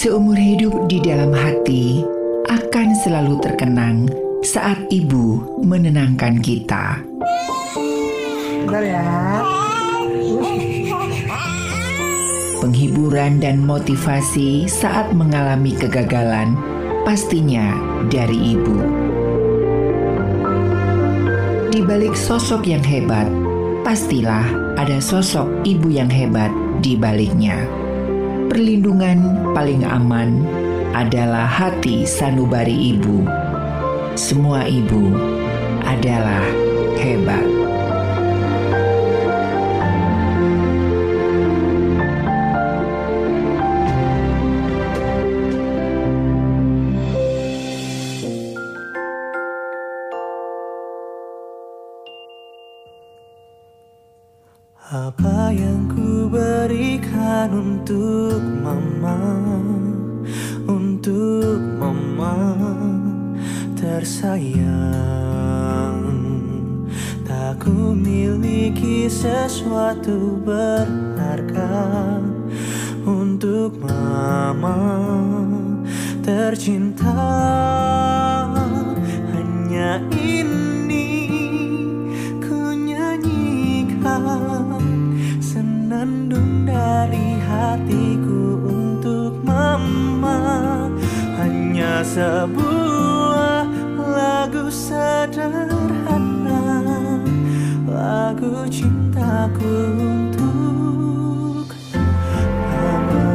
Seumur hidup di dalam hati akan selalu terkenang saat ibu menenangkan kita. Bentar ya. Penghiburan dan motivasi saat mengalami kegagalan pastinya dari ibu. Di balik sosok yang hebat, pastilah ada sosok ibu yang hebat di baliknya. Perlindungan paling aman adalah hati sanubari ibu. Semua ibu adalah hebat. Lagu sederhana Lagu cintaku untuk mama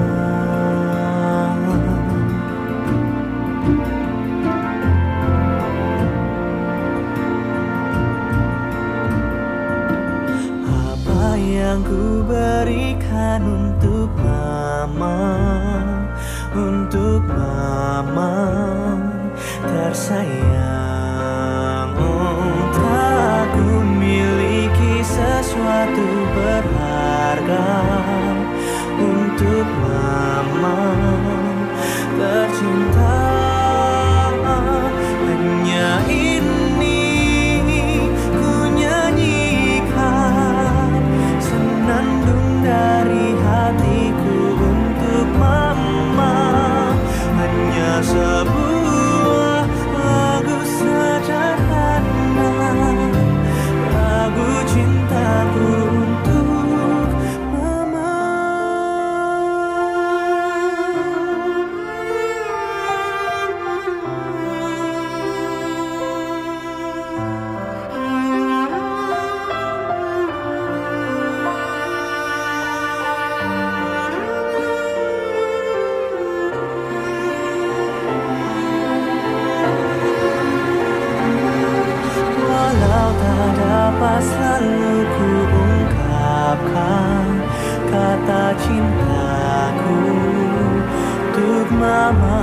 Apa yang ku berikan untuk mama Untuk mama tersayang berharga Untuk selalu ku ungkapkan Kata cintaku untuk mama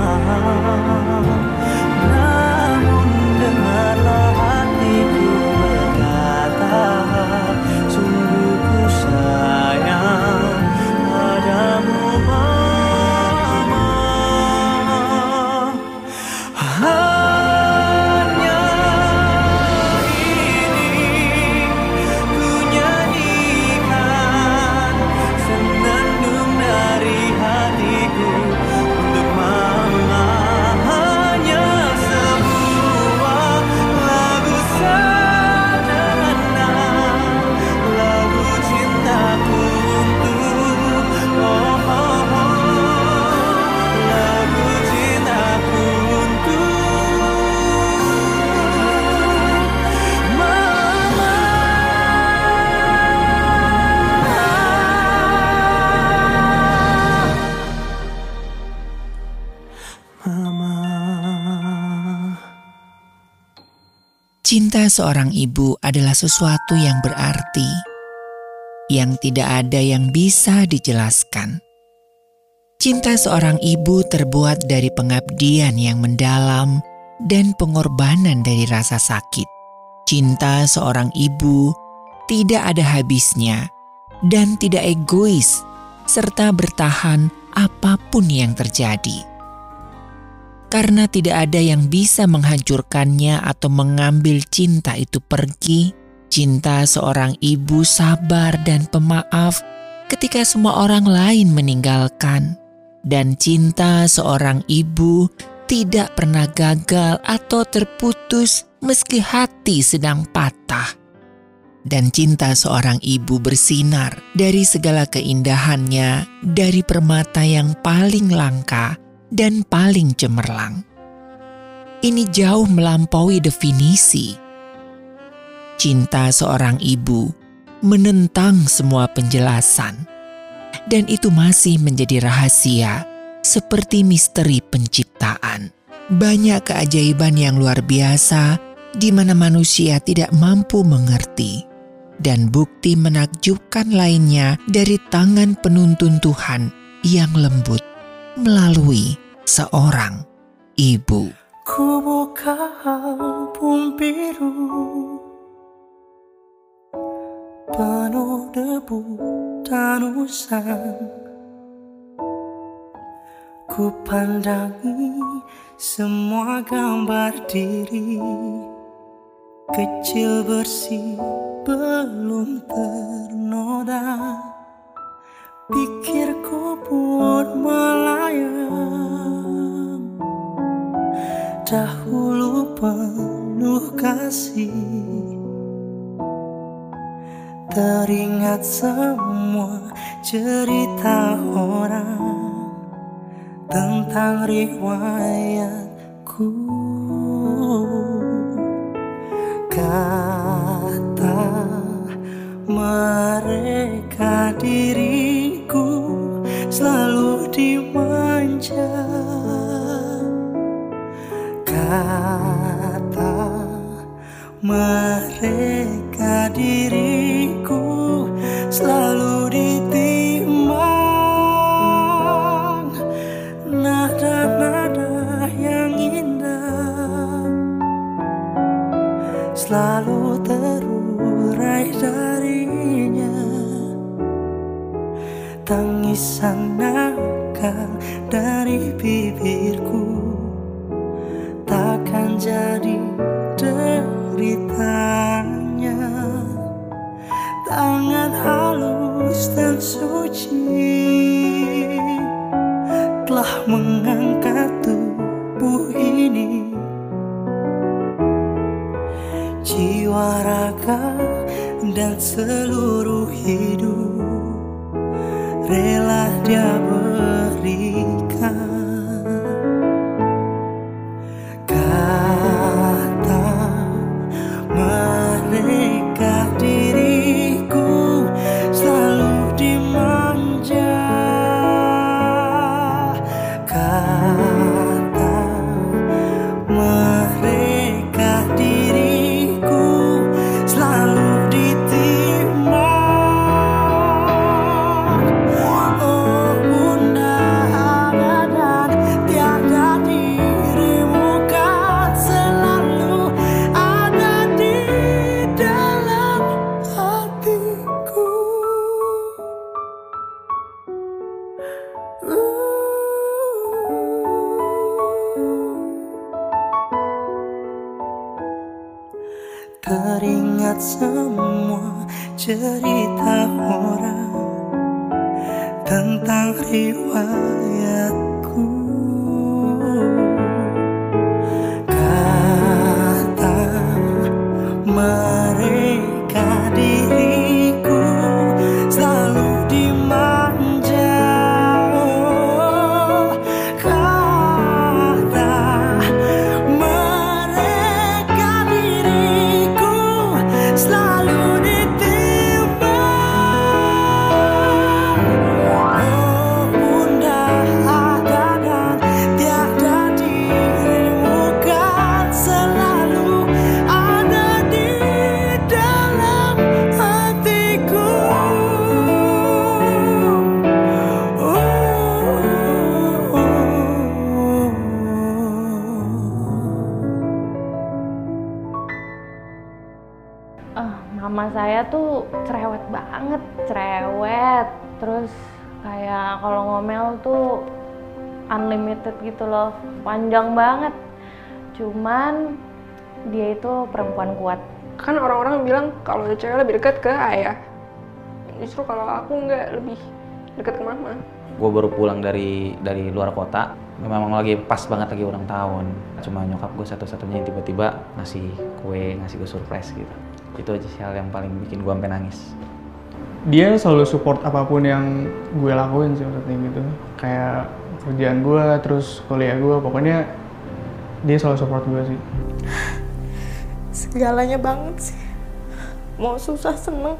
Cinta seorang ibu adalah sesuatu yang berarti, yang tidak ada yang bisa dijelaskan. Cinta seorang ibu terbuat dari pengabdian yang mendalam dan pengorbanan dari rasa sakit. Cinta seorang ibu tidak ada habisnya dan tidak egois, serta bertahan apa pun yang terjadi karena tidak ada yang bisa menghancurkannya atau mengambil cinta itu pergi. Cinta seorang ibu sabar dan pemaaf ketika semua orang lain meninggalkan. Dan cinta seorang ibu tidak pernah gagal atau terputus meski hati sedang patah. Dan cinta seorang ibu bersinar dari segala keindahannya, dari permata yang paling langka dan paling cemerlang. Ini jauh melampaui definisi. Cinta seorang ibu menentang semua penjelasan, dan itu masih menjadi rahasia seperti misteri penciptaan. Banyak keajaiban yang luar biasa di mana manusia tidak mampu mengerti, dan bukti menakjubkan lainnya dari tangan penuntun Tuhan yang lembut melalui seorang ibu. Ku buka album biru Penuh debu dan usang Ku pandangi semua gambar diri Kecil bersih belum ternoda Pikirku pun melayang. Dahulu penuh kasih Teringat semua cerita orang Tentang riwayatku. Kata mereka selalu dimanja Kata mereka diriku selalu ditimbang. Nada-nada yang indah Selalu terurai darinya. Tangisan dari bibirku. Takkan jadi deritanya. Tangan halus dan suci Telah mengangkat tubuh ini. Jiwa raga dan seluruh hidup Rela dia berikan saya tuh cerewet banget, cerewet. Terus kayak kalau ngomel tuh unlimited gitu loh, panjang banget. Cuman dia itu perempuan kuat. Kan orang-orang bilang kalau cewek lebih dekat ke ayah. Justru kalau aku nggak lebih dekat ke mama. gue baru pulang dari dari luar kota memang lagi pas banget lagi ulang tahun cuma nyokap gue satu-satunya yang tiba-tiba ngasih kue ngasih gue surprise gitu itu aja sih hal yang paling bikin gue sampai nangis. Dia selalu support apa pun yang gue lakuin sih maksudnya gitu. Kayak kerjaan gue terus kuliah gue pokoknya dia selalu support gue sih. Segalanya banget sih. Mau susah seneng.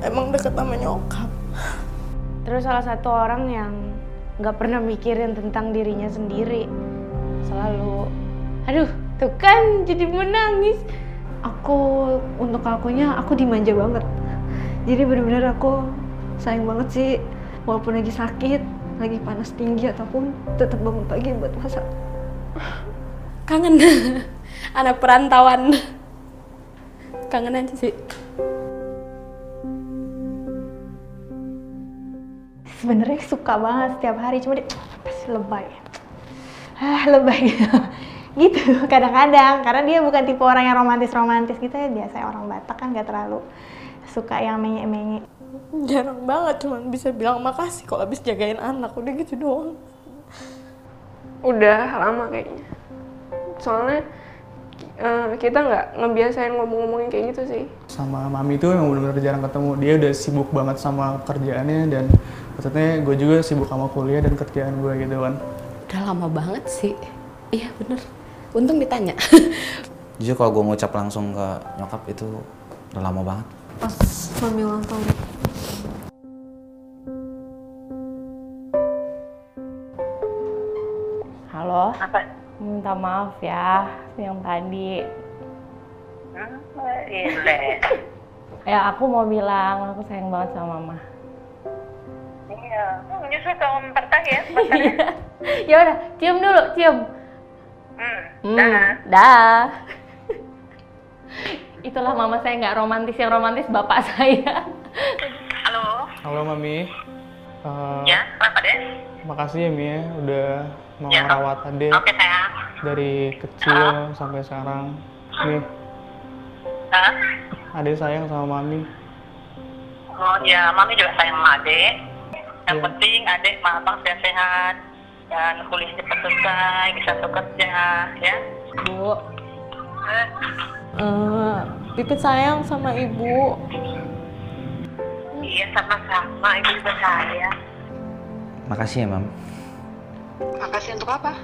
Emang deket sama nyokap. Terus salah satu orang yang nggak pernah mikirin tentang dirinya sendiri. Selalu, aduh, tuh kan jadi menangis. Aku untuk akunya aku dimanja banget. Jadi bener-bener aku sayang banget sih walaupun lagi sakit lagi panas tinggi ataupun tetap bangun pagi buat masak. Kangen. Anak perantauan. Kangen aja sih. Sebenarnya suka banget setiap hari cuma dia pasti lebay. Ah lebay. gitu kadang-kadang. Karena dia bukan tipe orang yang romantis-romantis gitu ya. Biasa orang Batak kan gak terlalu suka yang menye-menye jarang banget cuman bisa bilang makasih kalau habis jagain anak. Udah gitu doang. Udah lama kayaknya. Soalnya eh, kita nggak ngebiasain ngomong-ngomongin kayak gitu sih. Sama mami itu emang benar-benar jarang ketemu. Dia udah sibuk banget sama kerjaannya dan maksudnya gue juga sibuk sama kuliah dan kerjaan gue gitu kan. Udah lama banget sih. Iya bener untung ditanya jujur kalau gue ngucap langsung ke nyokap itu udah lama banget pas mami ulang tahun Halo. Apa? Minta maaf ya yang tadi. Ya aku mau bilang aku sayang banget sama mama. Iya, justru kamu mempertah ya. ya udah, cium dulu, cium. Hmm, Hmm, dah. dah. Itulah mama saya nggak romantis yang romantis bapak saya. Halo, halo mami Eh, ya, apa deh? makasih ya Mi ya udah mau Ya. merawat adek Oke sayang. dari kecil sampai sekarang nih Hah? adek sayang sama mami Oh ya, mami juga sayang sama adek. Yang Iya. penting adek sama abang sehat-sehat dan kuliah cepat selesai, bisa tuh kerja, ya. bu Eh, eh, pipit sayang sama ibu Iya sama-sama, ibu juga sayang. makasih ya mam Makasih untuk apa?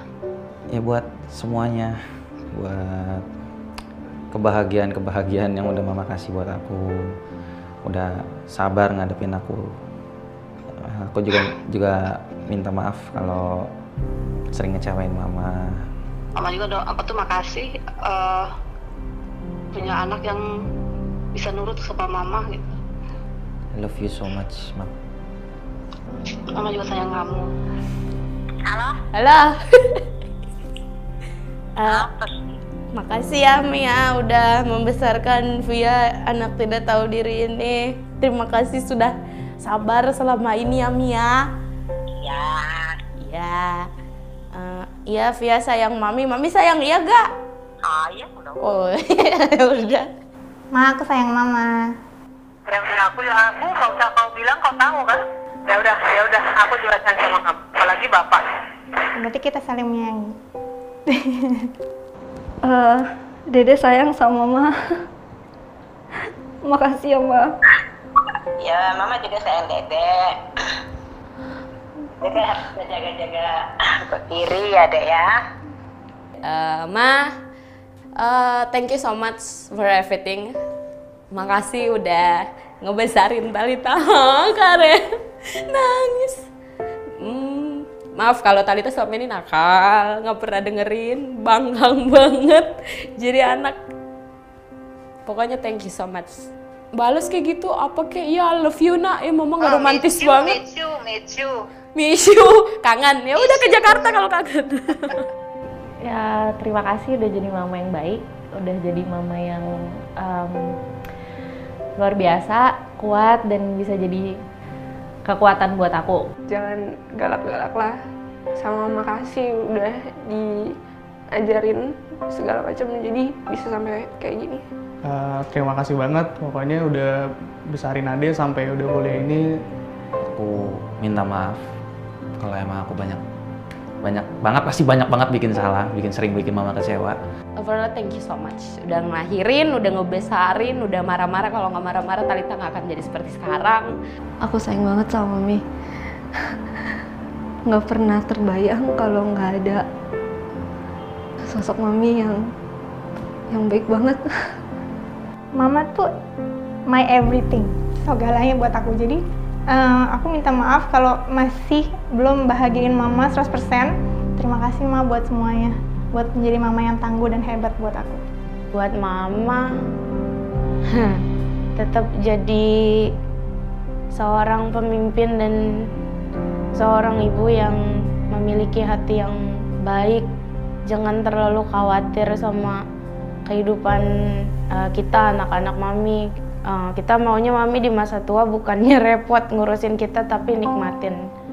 ya buat semuanya buat kebahagiaan kebahagiaan yang udah mama kasih buat aku udah sabar ngadepin aku aku juga juga minta maaf kalau sering ngecewain mama Mama juga do, apa tuh makasih eh, punya anak yang bisa nurut sama mama gitu. I love you so much mam Mama juga sayang kamu. Halo? halo Eh, makasih ya Mia udah membesarkan Via anak tidak tahu diri ini terima kasih sudah sabar selama ini ya Mia Ya. Iya. Eh, iya Via sayang Mami. Mami sayang iya gak? Ah, iya udah. Oh udah. ma aku sayang mama Ya udah aku ya aku nggak usah kau bilang kau tahu kan? Ya udah, ya udah aku juga sayang sama kamu. Apalagi bapak. berarti kita saling menyayangi Eh, dede sayang sama mama makasih ya ma Ya, mama juga sayang dede. Harus jaga-jaga untuk diri ya dek ya. Eh, Ma, eh, thank you so much for everything. Makasih udah ngebesarin Talita. Karen nangis. Hmm, maaf kalau Talita selama ini nakal, nggak pernah dengerin, banggang banget jadi anak. Pokoknya thank you so much. Balas kayak gitu apa kayak ya love you nak, eh mama nggak romantis banget. Meet you, meet you. Miss you, kangen. Ya udah ke Jakarta kalau kangen. Ya terima kasih udah jadi mama yang baik, udah jadi mama yang em, luar biasa, kuat dan bisa jadi kekuatan buat aku. jangan galak-galak lah sama makasih udah diajarin segala macam jadi bisa sampai kayak gini Eh, terima kasih banget pokoknya udah besarin ade sampai udah kuliah ini aku minta maaf kalau emang aku banyak banyak banget pasti banyak banget bikin salah, bikin sering bikin mama kecewa. Overall thank you so much. Udah ngelahirin, udah ngebesarin, udah marah-marah kalau nggak marah-marah Talita nggak akan jadi seperti sekarang. Aku sayang banget sama Mami. Nggak pernah terbayang kalau nggak ada sosok Mami yang yang baik banget. Mama tuh my everything, segalanya buat aku. Jadi eh, aku minta maaf kalau masih belum bahagiain Mama 100%. Terima kasih Ma buat semuanya, buat menjadi Mama yang tangguh dan hebat buat aku. buat mama tetap jadi seorang pemimpin dan seorang ibu yang memiliki hati yang baik jangan terlalu khawatir sama kehidupan uh, kita anak-anak mami Uh, kita maunya mami di masa tua bukannya repot ngurusin kita tapi nikmatin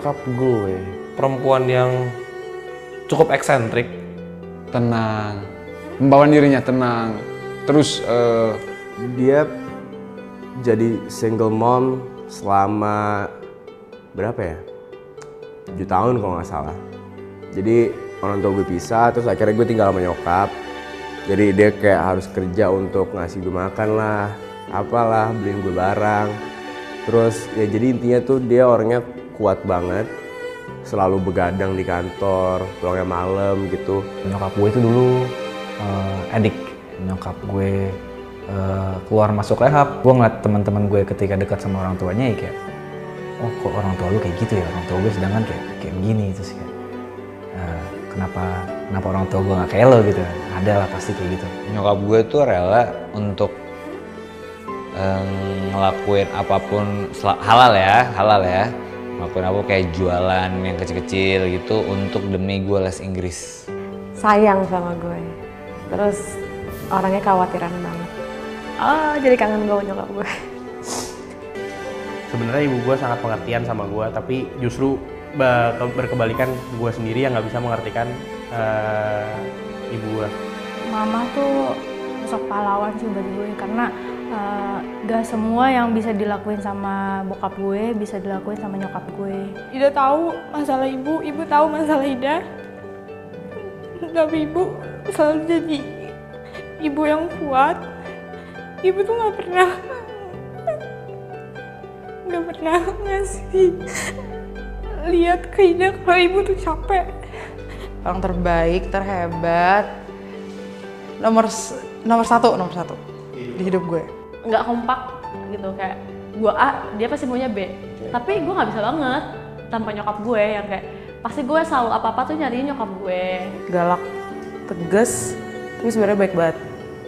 nyokap gue perempuan yang cukup eksentrik tenang, membawa dirinya tenang. Terus eh, dia jadi single mom selama berapa ya? 7 tahun kalau nggak salah. Jadi orang tua gue pisah, terus akhirnya gue tinggal sama nyokap. Jadi dia kayak harus kerja untuk ngasih gue makan lah, apalah, beliin gue barang. Terus ya jadi intinya tuh dia orangnya kuat banget, selalu begadang di kantor, pulangnya malam gitu. Nyokap gue itu dulu uh, edik. Nyokap gue uh, keluar masuk rehab. Gue ngeliat teman-teman gue ketika dekat sama orang tuanya ya kayak, oh kok orang tua lu kayak gitu ya? Orang tua gue sedangkan kayak kayak begini itu sih kayak. Uh, kenapa kenapa orang tua gue nggak kayak lo gitu? Ada lah pasti kayak gitu. Nyokap gue tuh rela untuk eh, ngelakuin apa pun halal ya, halal ya. Ngelakuin apa kayak jualan yang kecil-kecil gitu untuk demi gue les Inggris. sayang sama gue. Terus orangnya khawatiran banget. Oh jadi kangen gue nyokap gue. Sebenarnya ibu gue sangat pengertian sama gue tapi justru ba- ke- berkebalikan gue sendiri yang nggak bisa mengertikan eh, ibu gue Mama tuh sosok pahlawan sih buat gue karena uh, gak semua yang bisa dilakuin sama bokap gue bisa dilakuin sama nyokap gue. Ida tahu masalah ibu, ibu tahu masalah Ida. Tapi ibu selalu jadi ibu yang kuat. Ibu tuh nggak pernah nggak pernah ngasih lihat ke Ida kalau ibu tuh capek. orang terbaik, terhebat, nomor nomor satu, nomor satu di hidup gue. Nggak kompak gitu kayak gua A dia pasti maunya B. Tapi gue nggak bisa banget tanpa nyokap gue yang kayak pasti gue selalu apa apa tuh nyariin nyokap gue. Galak, tegas, tapi sebenarnya baik banget,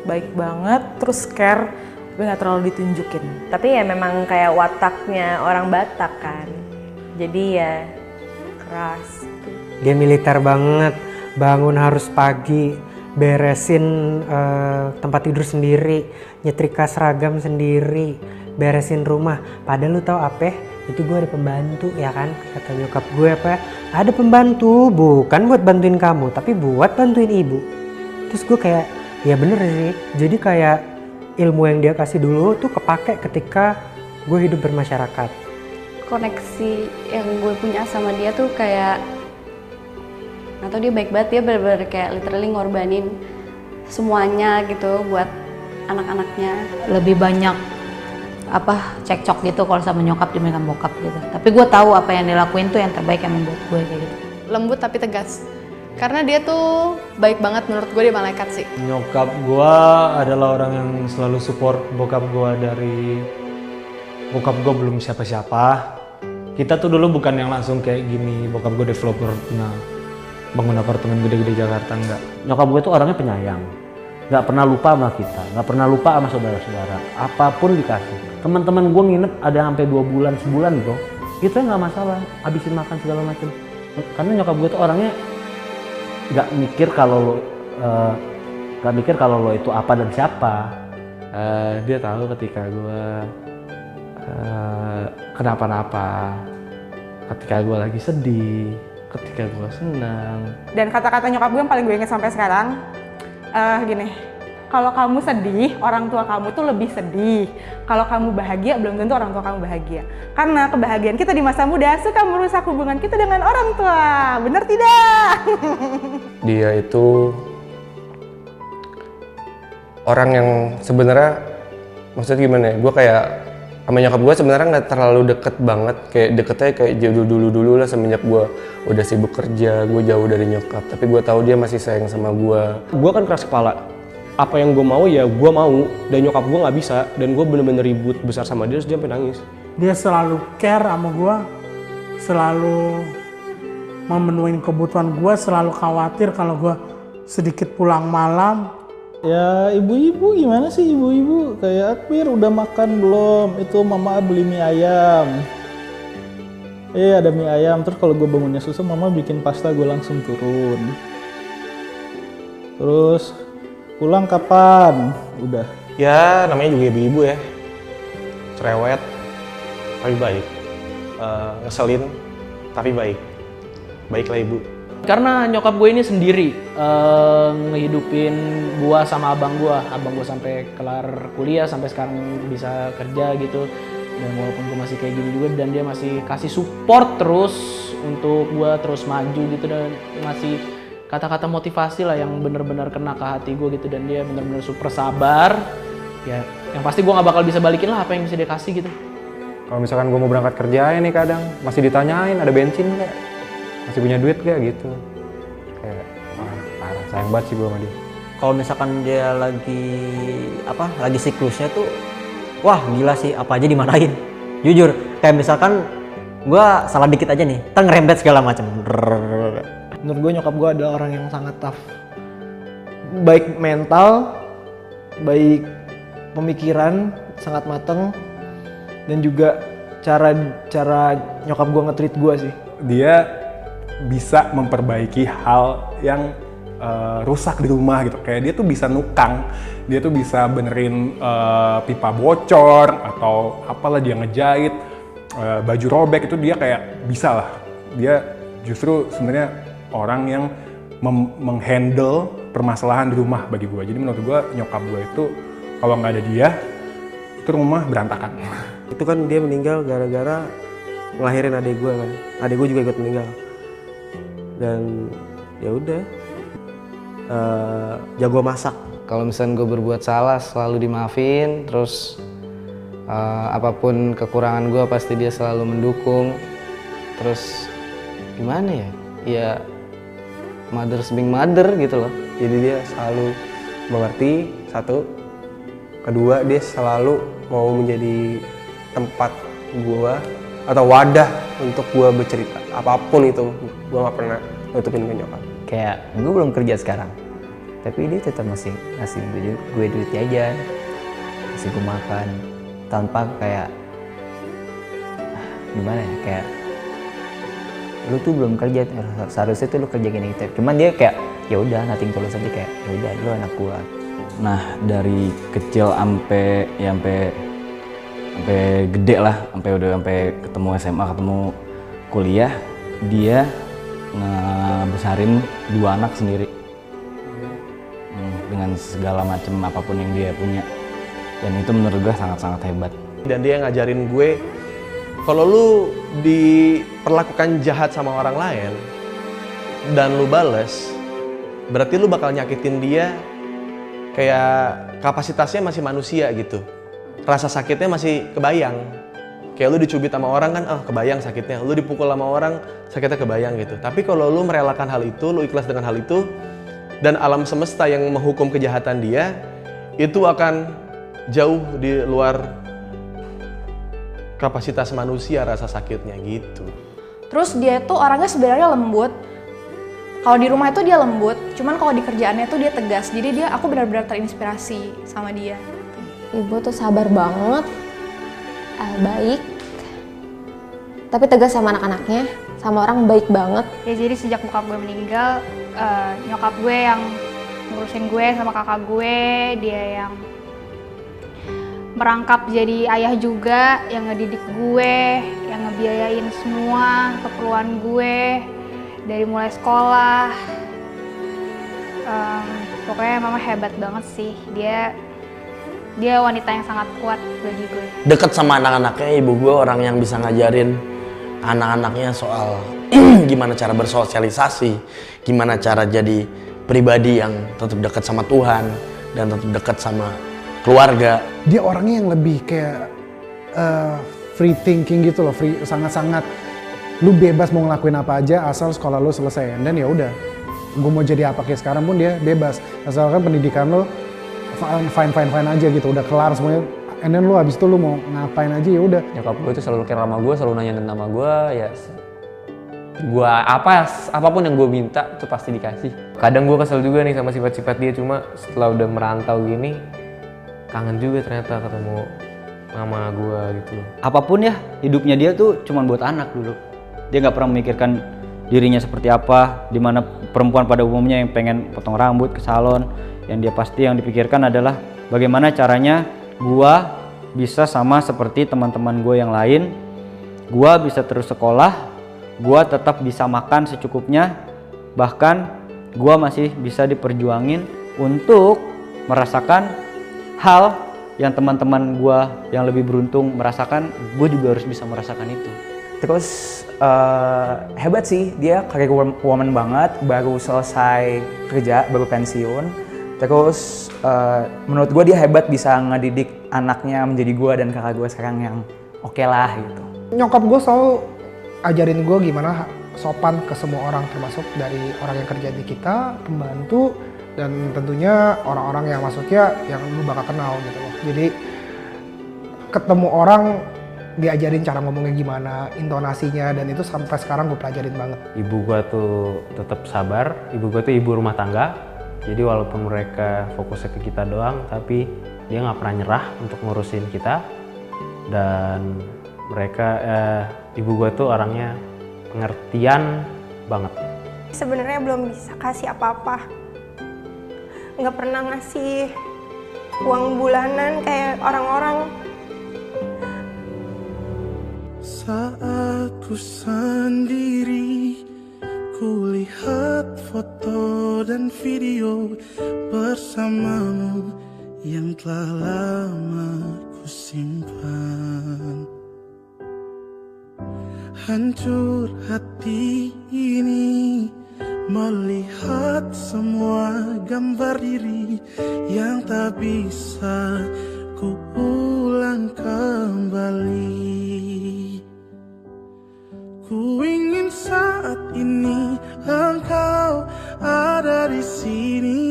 baik banget, terus care, tapi nggak terlalu ditunjukin. tapi ya memang kayak wataknya orang Batak kan. Jadi ya keras. Dia militer banget, bangun harus pagi, beresin eh, tempat tidur sendiri, nyetrika seragam sendiri, beresin rumah. Padahal lu tahu apa? Itu gue ada pembantu ya kan? Kata nyokap gue apa? Ada pembantu, bukan buat bantuin kamu, tapi buat bantuin ibu. Terus gue kayak, ya bener sih. Jadi kayak ilmu yang dia kasih dulu tuh kepake ketika gue hidup bermasyarakat. koneksi yang gue punya sama dia tuh kayak atau dia baik banget dia bener-bener kayak literally ngorbanin semuanya gitu buat anak-anaknya. Lebih banyak apa cekcok gitu kalau sama nyokap dibandingkan bokap gitu. Tapi gue tahu apa yang dilakuin tuh yang terbaik yang membuat gue kayak gitu. Lembut tapi tegas. Karena dia tuh baik banget menurut gue dia malaikat sih. Nyokap gua adalah orang yang selalu support bokap gua dari bokap gua belum siapa-siapa. Kita tuh dulu bukan yang langsung kayak gini, bokap gua developer. Punya bangun apartemen gede-gede Jakarta enggak. Nyokap gue tuh orangnya penyayang. Nggak pernah lupa sama kita, nggak pernah lupa sama saudara-saudara. Apa pun dikasih. Teman-teman gue nginep ada sampai dua bulan, sebulan bro. Itu nggak masalah, habisin makan segala macam. Karena nyokap gue tuh orangnya nggak mikir kalau lo eh, nggak mikir kalau lo itu apa dan siapa. Eh, dia tahu ketika gue eh, kenapa-napa ketika gue lagi sedih ketika gue senang Dan kata-kata nyokap gue yang paling gue inget sampai sekarang, eh gini, kalau kamu sedih, orang tua kamu tuh lebih sedih. Kalau kamu bahagia, belum tentu orang tua kamu bahagia. Karena kebahagiaan kita di masa muda suka merusak hubungan kita dengan orang tua. Bener tidak? dia itu orang yang sebenarnya maksudnya gimana ya gue kayak sama nyokap gue sebenarnya nggak terlalu deket banget. Kayak deketnya kayak jauh dulu dulu lah semenjak gue udah sibuk kerja gue jauh dari nyokap. Tapi gue tahu dia masih sayang sama gue gue kan keras kepala. Apa yang gue mau ya gue mau. Dan nyokap gue nggak bisa. Dan gue bener-bener ribut besar sama dia terus dia sampai nangis. Dia selalu care sama gue selalu memenuhi kebutuhan gue selalu khawatir kalau gue sedikit pulang malam Ya ibu-ibu gimana sih ibu-ibu? Kayak Akbir udah makan belum? Itu mama beli mie ayam. Eh ada mie ayam, terus kalau gue bangunnya susah mama bikin pasta gue langsung turun. Terus pulang kapan? Udah. ya namanya juga ibu-ibu ya cerewet tapi baik Eh, ngeselin tapi baik baiklah ibu Karena nyokap gue ini sendiri eh, ngehidupin gua sama abang gua, abang gua sampai kelar kuliah sampai sekarang bisa kerja gitu. Dan walaupun gue masih kayak gini juga dan dia masih kasih support terus untuk gua terus maju gitu dan masih kata-kata motivasi lah yang bener-bener kena ke hati gue gitu dan dia bener-bener super sabar. Ya, yang pasti gua nggak bakal bisa balikin lah apa yang bisa dia kasih gitu. Kalau misalkan gue mau berangkat kerja nih kadang masih ditanyain ada bensin nggak, masih punya duit gak gitu. Kayak wah parah. Sayang banget sih gue sama dia. kalau misalkan dia lagi apa lagi siklusnya tuh wah gila sih. Apa aja dimarahin. Jujur kayak misalkan gua salah dikit aja nih. Ntar ngerembet segala macam menurut gue nyokap gue adalah orang yang sangat tough. Baik mental baik pemikiran sangat mateng dan juga cara cara nyokap gue nge-treat gue sih. Dia bisa memperbaiki hal yang eh, rusak di rumah gitu. Kayak dia tuh bisa nukang, dia tuh bisa benerin eh, pipa bocor atau apalah dia ngejahit eh, baju robek itu dia kayak bisa lah. Dia justru sebenarnya orang yang menghandle permasalahan di rumah bagi gue. Jadi menurut gue nyokap gue itu kalau nggak ada dia itu rumah berantakan. itu kan dia meninggal gara-gara ngelahirin adik gue kan adik gue juga ikut meninggal dan ya udah eh, jago masak Kalau misalnya gue berbuat salah selalu dimaafin, terus eh, apa pun kekurangan gue pasti dia selalu mendukung. Terus gimana ya? Ya mother's being mother gitu loh. Jadi dia selalu mengerti satu, kedua dia selalu mau menjadi tempat gua atau wadah untuk gua bercerita apa pun itu gua nggak pernah nutupin ke nyokap. kayak gue belum kerja sekarang. Tapi dia tetap masih ngasih gue, gue duit jajan ngasih gue makan. Tanpa kayak ah, gimana ya kayak lu tuh belum kerja seharusnya tuh lu kerja gini gitu. Cuman dia kayak ya udah nating tulus aja. Kayak ya udah lu anak gua. Nah dari kecil sampai ya sampai sampai gede lah, sampai udah sampai ketemu SMA, ketemu kuliah, dia ngebesarin dua anak sendiri dengan segala macam apa pun yang dia punya. Dan itu menurut gue sangat-sangat hebat. dan dia ngajarin gue kalau lu diperlakukan jahat sama orang lain dan lu bales berarti lu bakal nyakitin dia kayak kapasitasnya masih manusia gitu rasa sakitnya masih kebayang kayak lu dicubit sama orang kan ah kebayang sakitnya lu dipukul sama orang sakitnya kebayang gitu tapi kalau lu merelakan hal itu lu ikhlas dengan hal itu dan alam semesta yang menghukum kejahatan dia itu akan jauh di luar kapasitas manusia rasa sakitnya gitu. Terus dia tuh orangnya sebenarnya lembut. Kalau di rumah itu dia lembut, cuman kalau di kerjaannya tuh dia tegas. Jadi dia aku benar-benar terinspirasi sama dia. Ibu tuh sabar banget, eh, baik, tapi tegas sama anak-anaknya, sama orang baik banget. Ya jadi sejak bokap gue meninggal, eh, nyokap gue yang ngurusin gue sama kakak gue, dia yang merangkap jadi ayah juga, yang ngedidik gue, yang ngebiayain semua keperluan gue dari mulai sekolah. Em, pokoknya mama hebat banget sih. Dia dia wanita yang sangat kuat bagi gue. deket sama anak-anaknya ibu gue orang yang bisa ngajarin anak-anaknya soal gimana cara bersosialisasi gimana cara jadi pribadi yang tetap dekat sama Tuhan dan tetap dekat sama keluarga. Dia orangnya yang lebih kayak eh, free thinking gitu loh, free sangat-sangat. Lu bebas mau ngelakuin apa aja asal sekolah lu selesai. Dan ya udah gue mau jadi apa kayak sekarang pun dia bebas. Asalkan pendidikan lo fine fine fine aja gitu udah kelar semuanya and then lu habis itu lu mau ngapain aja ya udah. Nyokap gue itu selalu care sama gue, selalu nanyain nama gue, ya gua apa apa pun yang gue minta itu pasti dikasih. Kadang gue kesel juga nih sama sifat-sifat dia cuma setelah udah merantau gini kangen juga ternyata ketemu mama gue gitu apa pun ya hidupnya dia tuh cuman buat anak dulu. Dia nggak pernah memikirkan dirinya seperti apa di mana perempuan pada umumnya yang pengen potong rambut ke salon yang dia pasti yang dipikirkan adalah bagaimana caranya gua bisa sama seperti teman-teman gue yang lain. Gua bisa terus sekolah gua tetap bisa makan secukupnya. Bahkan gue masih bisa diperjuangin untuk merasakan hal yang teman-teman gue yang lebih beruntung merasakan gue juga harus bisa merasakan itu. Terus eh, hebat sih dia wom- woman banget, baru selesai kerja, baru pensiun. Terus eh, menurut gue dia hebat bisa ngedidik anaknya menjadi gue dan kakak gue sekarang yang oke lah gitu. Nyokap gue selalu ajarin gue gimana sopan ke semua orang termasuk dari orang yang kerja di kita, pembantu, dan tentunya orang-orang yang masuknya yang lu bakal kenal gitu loh. Jadi ketemu orang diajarin cara ngomongnya gimana, intonasinya, dan itu sampai sekarang gue pelajarin banget. Ibu gua tuh tetap sabar. Ibu gua tuh ibu rumah tangga. Jadi walaupun mereka fokusnya ke kita doang, tapi dia nggak pernah nyerah untuk ngurusin kita. Dan mereka, eh, ibu gua tuh orangnya pengertian banget. Sebenarnya belum bisa kasih apa-apa. Nggak pernah ngasih uang bulanan kayak orang-orang. Saat ku sendiri Kulihat foto dan video bersamamu Yang telah lama ku simpan Hancur hati ini Melihat semua gambar diri Yang tak bisa ku ulang kembali Ku ingin saat ini engkau ada di sini.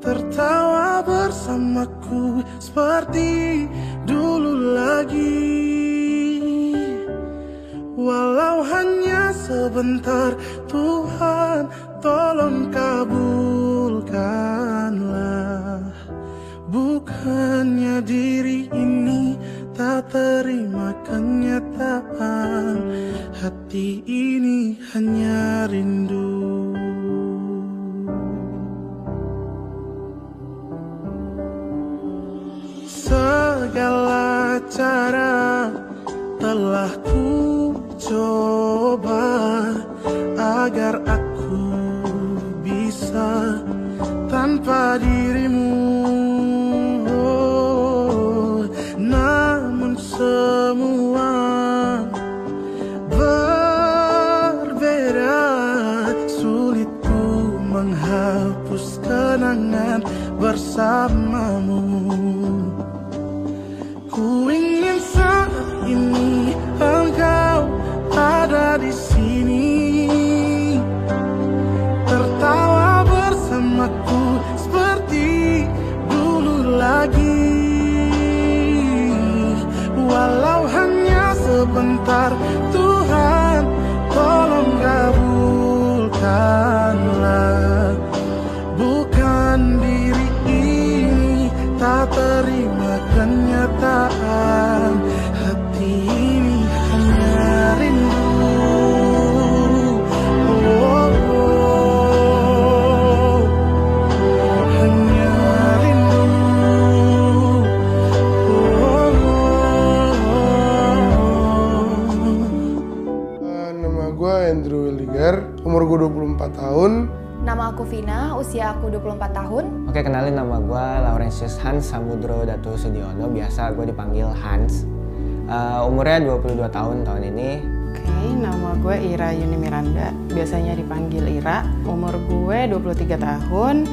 Tertawa bersamaku seperti dulu lagi. Walau hanya sebentar Tuhan tolong kabulkanlah. Bukannya diri ini tak terima kenyataan Hati ini hanya rindu. Segala cara tak terima kenyataan aku Vina, usia aku 24 tahun. Oke, kenalin nama gue Laurentius Hans Samudro Datu Sudiono, biasa gue dipanggil Hans. Eh, umurnya 22 tahun tahun ini. Oke, nama gue Ira Yuni Miranda, biasanya dipanggil Ira. Umur gue 23 tahun.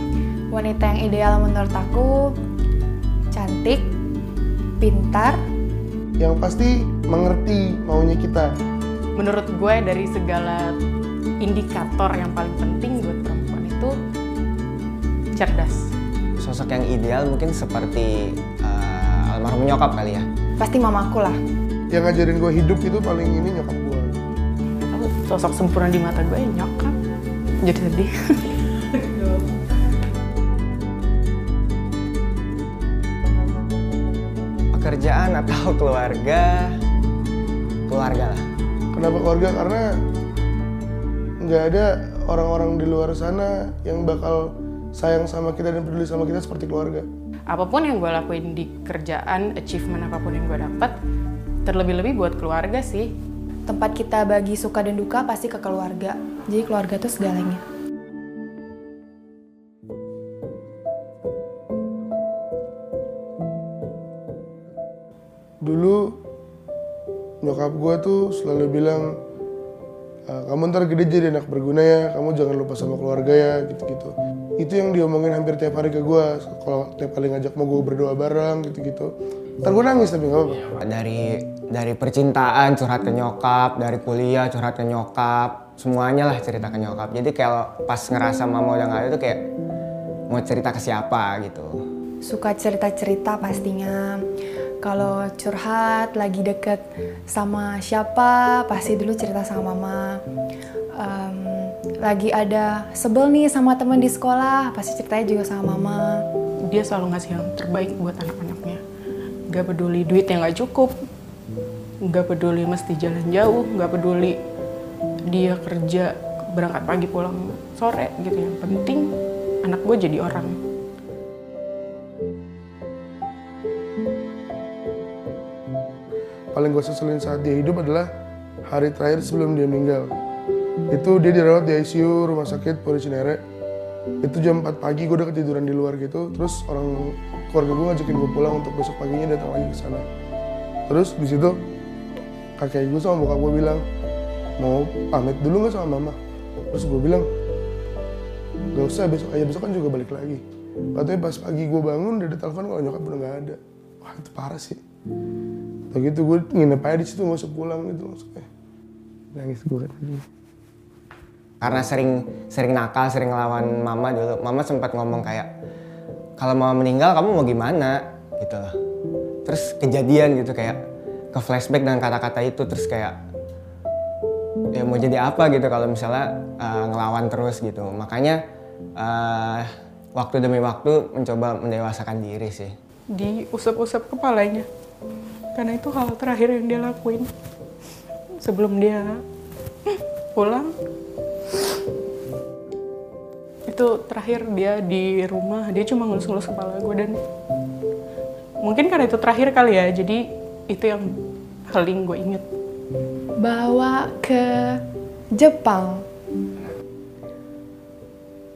Wanita yang ideal menurut aku cantik, pintar, Yang pasti mengerti maunya kita. Menurut gue dari segala indikator yang paling penting buat itu cerdas. Sosok yang ideal mungkin seperti eh, almarhum nyokap kali ya. pasti mamaku lah. Yang ngajarin gue hidup itu paling ini nyokap gue. Tahu sosok sempurna di mata gue ya nyokap. Jadi sedih. Pekerjaan atau keluarga? Keluarga lah. Kenapa keluarga? Karena nggak ada orang-orang di luar sana yang bakal sayang sama kita dan peduli sama kita seperti keluarga. apa pun yang gue lakuin di kerjaan, achievement apa pun yang gue dapat, terlebih-lebih buat keluarga sih. tempat kita bagi suka dan duka pasti ke keluarga. Jadi keluarga itu segalanya. dulu nyokap gue tuh selalu bilang "Ah, kamu ntar gede jadi anak berguna ya kamu jangan lupa sama keluarga ya gitu-gitu. Itu yang diomongin hampir tiap hari ke gue kalau tiap kali ngajak mau gue berdoa bareng gitu-gitu. Ntar gue nangis tapi nggak apa-apa. Dari dari percintaan curhat ke nyokap dari kuliah curhat ke nyokap semuanya lah cerita ke nyokap. Jadi kalau pas ngerasa mama udah nggak ada tuh kayak mau cerita ke siapa gitu. Suka cerita-cerita pastinya. Kalau curhat lagi deket sama siapa, pasti dulu cerita sama mama. Em, lagi ada sebel nih sama temen di sekolah, pasti ceritanya juga sama mama. Dia selalu ngasih yang terbaik buat anak-anaknya. Gak peduli duit yang gak cukup, gak peduli mesti jalan jauh, gak peduli dia kerja berangkat pagi pulang sore gitu. Yang penting anak gue jadi orang. Paling gue seselin saat dia hidup adalah hari terakhir sebelum dia meninggal. Itu dia dirawat di ICU rumah sakit Polri Cinere. Itu jam 4 pagi gue udah ketiduran di luar gitu. Terus orang keluarga gue ngajakin gue pulang untuk besok paginya datang lagi ke sana. Terus di situ kakek gue sama bokap gue bilang mau pamit dulu nggak sama mama? Terus gue bilang gak usah besok aja. Besok kan juga balik lagi. Katanya pas pagi gue bangun udah ada telepon kalau nyokap udah nggak ada. Wah itu parah sih Kayak gitu gue nginep aja di situ nggak usah pulang gitu maksudnya. Nangis gue kan karena sering sering nakal sering ngelawan mama dulu. Mama sempat ngomong kayak kalau mama meninggal kamu mau gimana? Gitu loh. Terus kejadian gitu kayak ke flashback dengan kata-kata itu. Terus kayak ya mau jadi apa gitu kalau misalnya uh, ngelawan terus gitu. Makanya uh, waktu demi waktu mencoba mendewasakan diri sih. Diusap-usap kepalanya. Karena itu hal terakhir yang dia lakuin sebelum dia pulang. Itu terakhir dia di rumah, dia cuma ngelus-ngelus kepala gue dan mungkin karena itu terakhir kali ya, jadi itu yang paling gue inget. Bawa ke Jepang.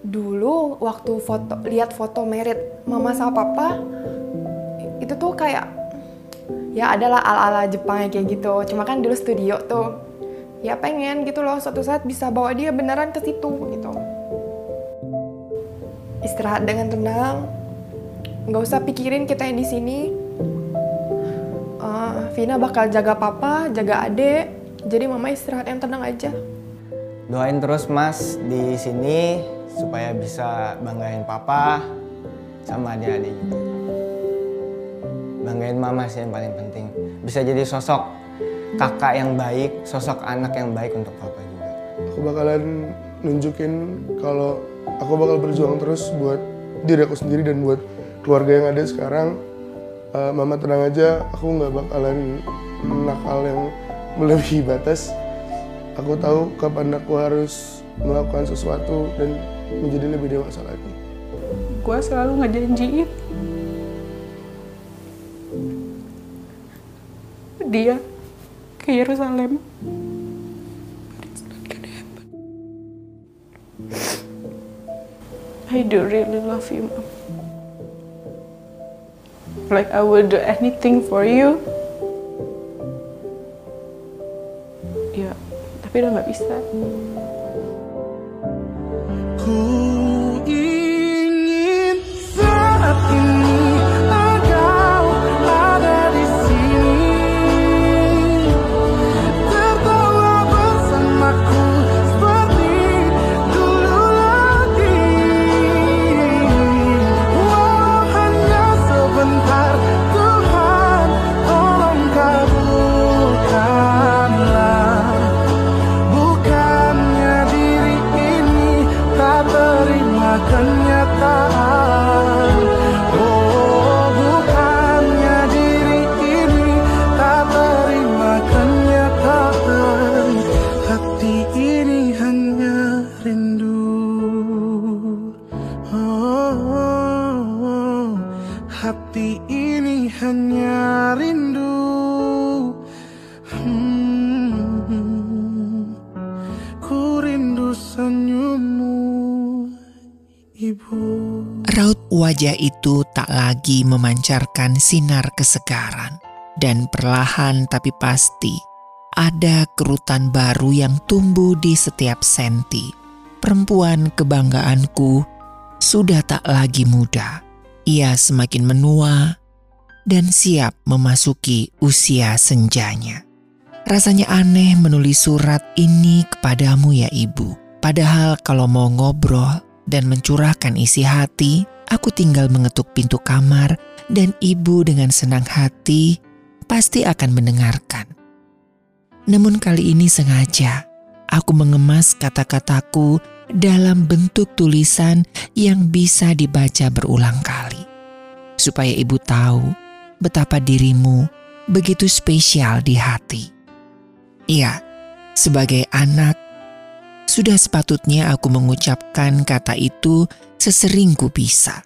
Dulu waktu foto lihat foto merit mama sama papa itu tuh kayak ya adalah ala-ala Jepang kayak gitu. Cuma kan dulu studio tuh. Ya pengen gitu loh suatu saat bisa bawa dia beneran ke situ gitu. Istirahat dengan tenang. Nggak usah pikirin kita yang di sini. Eh, Vina bakal jaga papa, jaga adek. Jadi mama istirahat yang tenang aja. doain terus mas di sini supaya bisa banggain papa sama adik-adik juga banggain mama sih yang paling penting. Bisa jadi sosok kakak yang baik sosok anak yang baik untuk papa juga. Aku bakalan nunjukin kalau aku bakal berjuang terus buat diri aku sendiri dan buat keluarga yang ada sekarang. Eh, mama tenang aja aku nggak bakalan nakal yang melebihi batas. Aku tahu kapan aku harus melakukan sesuatu dan menjadi lebih dewasa lagi. Gue selalu ngejanjiin dia ke Yerusalem. I do really love you, Mom. Like I would do anything for you. Ya, tapi udah nggak bisa. Ku wajah itu tak lagi memancarkan sinar kesegaran, dan perlahan tapi pasti ada kerutan baru yang tumbuh di setiap senti. Perempuan kebanggaanku sudah tak lagi muda. Ia semakin menua dan siap memasuki usia senjanya. Rasanya aneh menulis surat ini kepadamu ya ibu. Padahal kalau mau ngobrol dan mencurahkan isi hati, aku tinggal mengetuk pintu kamar dan ibu dengan senang hati pasti akan mendengarkan. Namun kali ini sengaja aku mengemas kata-kataku dalam bentuk tulisan yang bisa dibaca berulang kali. Supaya ibu tahu betapa dirimu begitu spesial di hati. Iya, sebagai anak, sudah sepatutnya aku mengucapkan kata itu sesering ku bisa.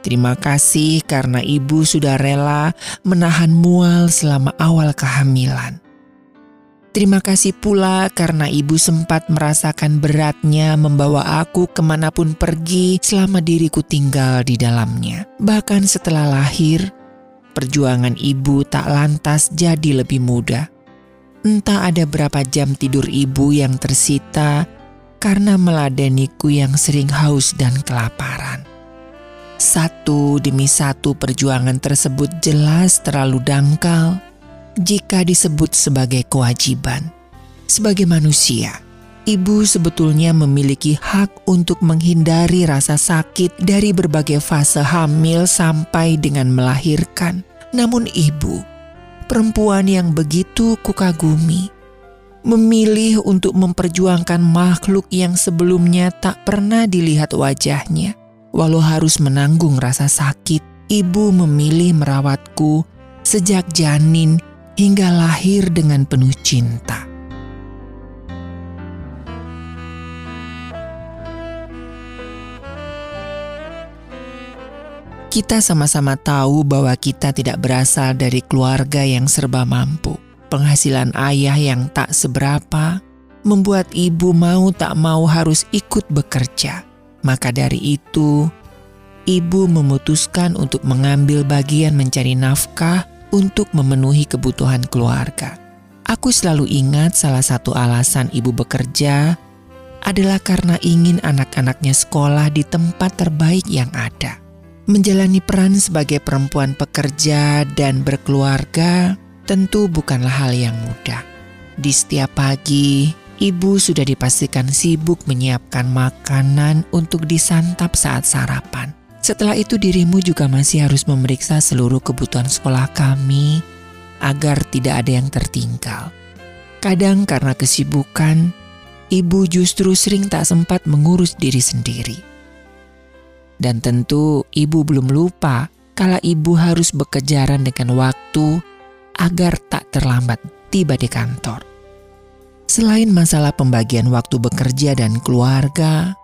Terima kasih karena ibu sudah rela menahan mual selama awal kehamilan. Terima kasih pula karena ibu sempat merasakan beratnya membawa aku ke mana pun pergi selama diriku tinggal di dalamnya. Bahkan setelah lahir, perjuangan ibu tak lantas jadi lebih mudah. Entah ada berapa jam tidur ibu yang tersita karena meladeniku yang sering haus dan kelaparan. Satu demi satu perjuangan tersebut jelas terlalu dangkal jika disebut sebagai kewajiban. Sebagai manusia, ibu sebetulnya memiliki hak untuk menghindari rasa sakit dari berbagai fase hamil sampai dengan melahirkan. Namun ibu, perempuan yang begitu kukagumi, memilih untuk memperjuangkan makhluk yang sebelumnya tak pernah dilihat wajahnya. Walau harus menanggung rasa sakit, ibu memilih merawatku sejak janin hingga lahir dengan penuh cinta. Kita sama-sama tahu bahwa kita tidak berasal dari keluarga yang serba mampu. Penghasilan ayah yang tak seberapa membuat ibu mau tak mau harus ikut bekerja. Maka dari itu, ibu memutuskan untuk mengambil bagian mencari nafkah untuk memenuhi kebutuhan keluarga. Aku selalu ingat salah satu alasan ibu bekerja adalah karena ingin anak-anaknya sekolah di tempat terbaik yang ada. Menjalani peran sebagai perempuan pekerja dan berkeluarga tentu bukanlah hal yang mudah. Di setiap pagi, ibu sudah dipastikan sibuk menyiapkan makanan untuk disantap saat sarapan. Setelah itu dirimu juga masih harus memeriksa seluruh kebutuhan sekolah kami agar tidak ada yang tertinggal. Kadang karena kesibukan, ibu justru sering tak sempat mengurus diri sendiri. Dan tentu ibu belum lupa kalau ibu harus bekejaran dengan waktu agar tak terlambat tiba di kantor. Selain masalah pembagian waktu bekerja dan keluarga,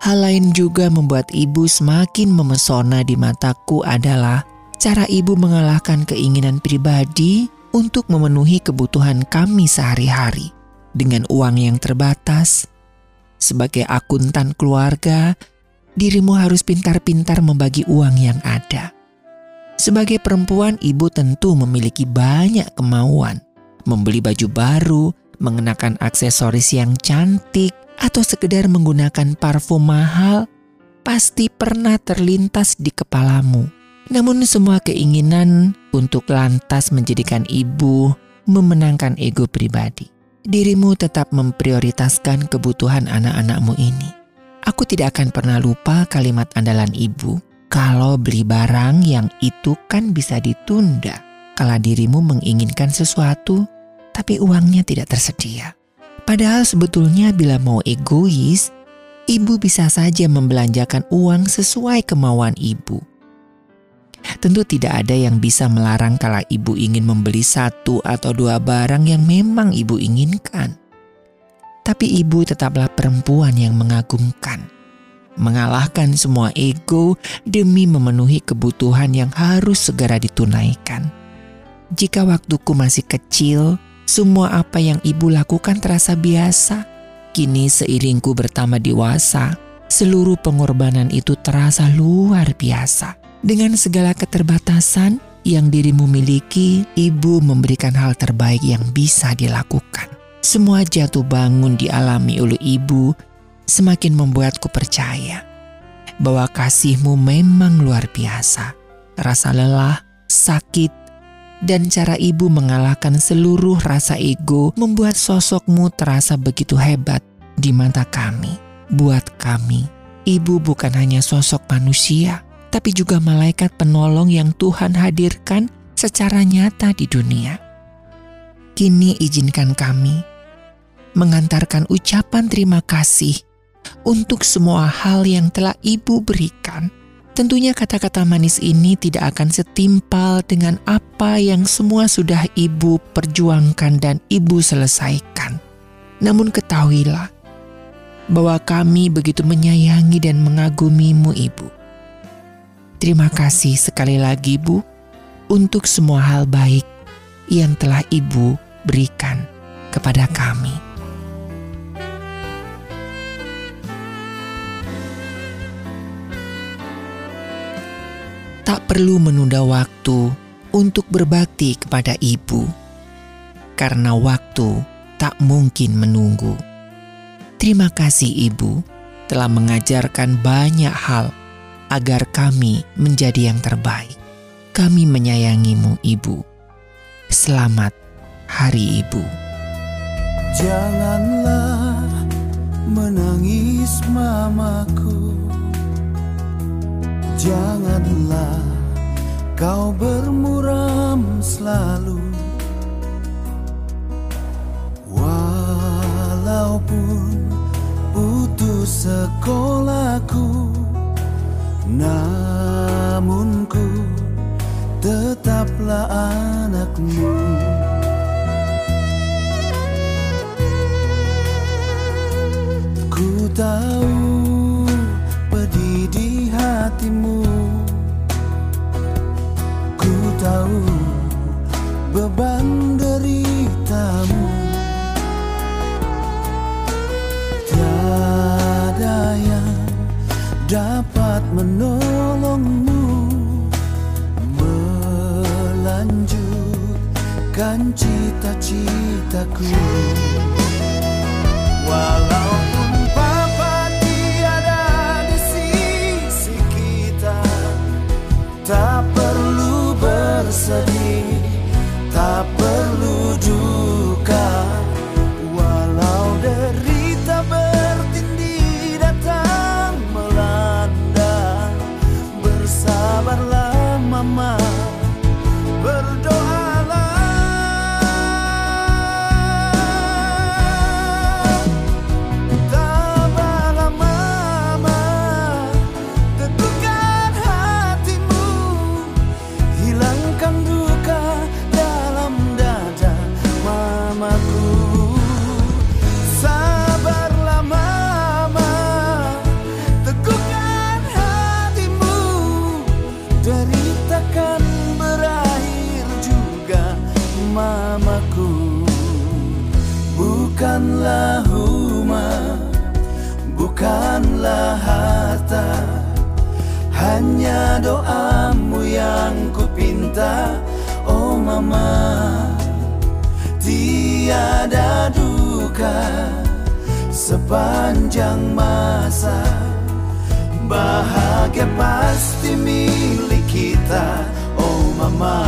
Hal lain juga membuat ibu semakin memesona di mataku adalah cara ibu mengalahkan keinginan pribadi untuk memenuhi kebutuhan kami sehari-hari dengan uang yang terbatas. Sebagai akuntan keluarga, dirimu harus pintar-pintar membagi uang yang ada. Sebagai perempuan, ibu tentu memiliki banyak kemauan, membeli baju baru, mengenakan aksesoris yang cantik, atau sekedar menggunakan parfum mahal pasti pernah terlintas di kepalamu. Namun semua keinginan untuk lantas menjadikan ibu memenangkan ego pribadi. Dirimu tetap memprioritaskan kebutuhan anak-anakmu ini. Aku tidak akan pernah lupa kalimat andalan ibu. Kalau beli barang yang itu kan bisa ditunda. Kalau dirimu menginginkan sesuatu, tapi uangnya tidak tersedia. Padahal sebetulnya bila mau egois, ibu bisa saja membelanjakan uang sesuai kemauan ibu. Tentu tidak ada yang bisa melarang kalau ibu ingin membeli satu atau dua barang yang memang ibu inginkan. Tapi ibu tetaplah perempuan yang mengagumkan. Mengalahkan semua ego demi memenuhi kebutuhan yang harus segera ditunaikan. Jika waktuku masih kecil, semua apa yang ibu lakukan terasa biasa. Kini seiringku bertambah dewasa, Seluruh pengorbanan itu terasa luar biasa. Dengan segala keterbatasan yang dirimu miliki, ibu memberikan hal terbaik yang bisa dilakukan. Semua jatuh bangun dialami oleh ibu semakin membuatku percaya bahwa kasihmu memang luar biasa. Rasa lelah, sakit, dan cara ibu mengalahkan seluruh rasa ego membuat sosokmu terasa begitu hebat di mata kami. Buat kami, ibu bukan hanya sosok manusia, tapi juga malaikat penolong yang Tuhan hadirkan secara nyata di dunia. Kini izinkan kami mengantarkan ucapan terima kasih untuk semua hal yang telah ibu berikan. Tentunya kata-kata manis ini tidak akan setimpal dengan apa yang semua sudah ibu perjuangkan dan ibu selesaikan. Namun ketahuilah bahwa kami begitu menyayangi dan mengagumimu ibu. Terima kasih sekali lagi bu untuk semua hal baik yang telah ibu berikan kepada kami. Tak perlu menunda waktu untuk berbakti kepada ibu, karena waktu tak mungkin menunggu. Terima kasih, Ibu, telah mengajarkan banyak hal agar kami menjadi yang terbaik. Kami menyayangimu, Ibu. Selamat Hari Ibu. Janganlah menangis mamaku Janganlah kau bermuram selalu. Walaupun putus sekolahku Namun ku tetaplah anakmu. Ku tahu hatimu. Ku tahu beban deritamu. Tiada yang dapat menolongmu. Melanjutkan cita-citaku. Walaupun bersedih Tak perlu duka Sepanjang masa. Bahagia pasti milik kita Oh mama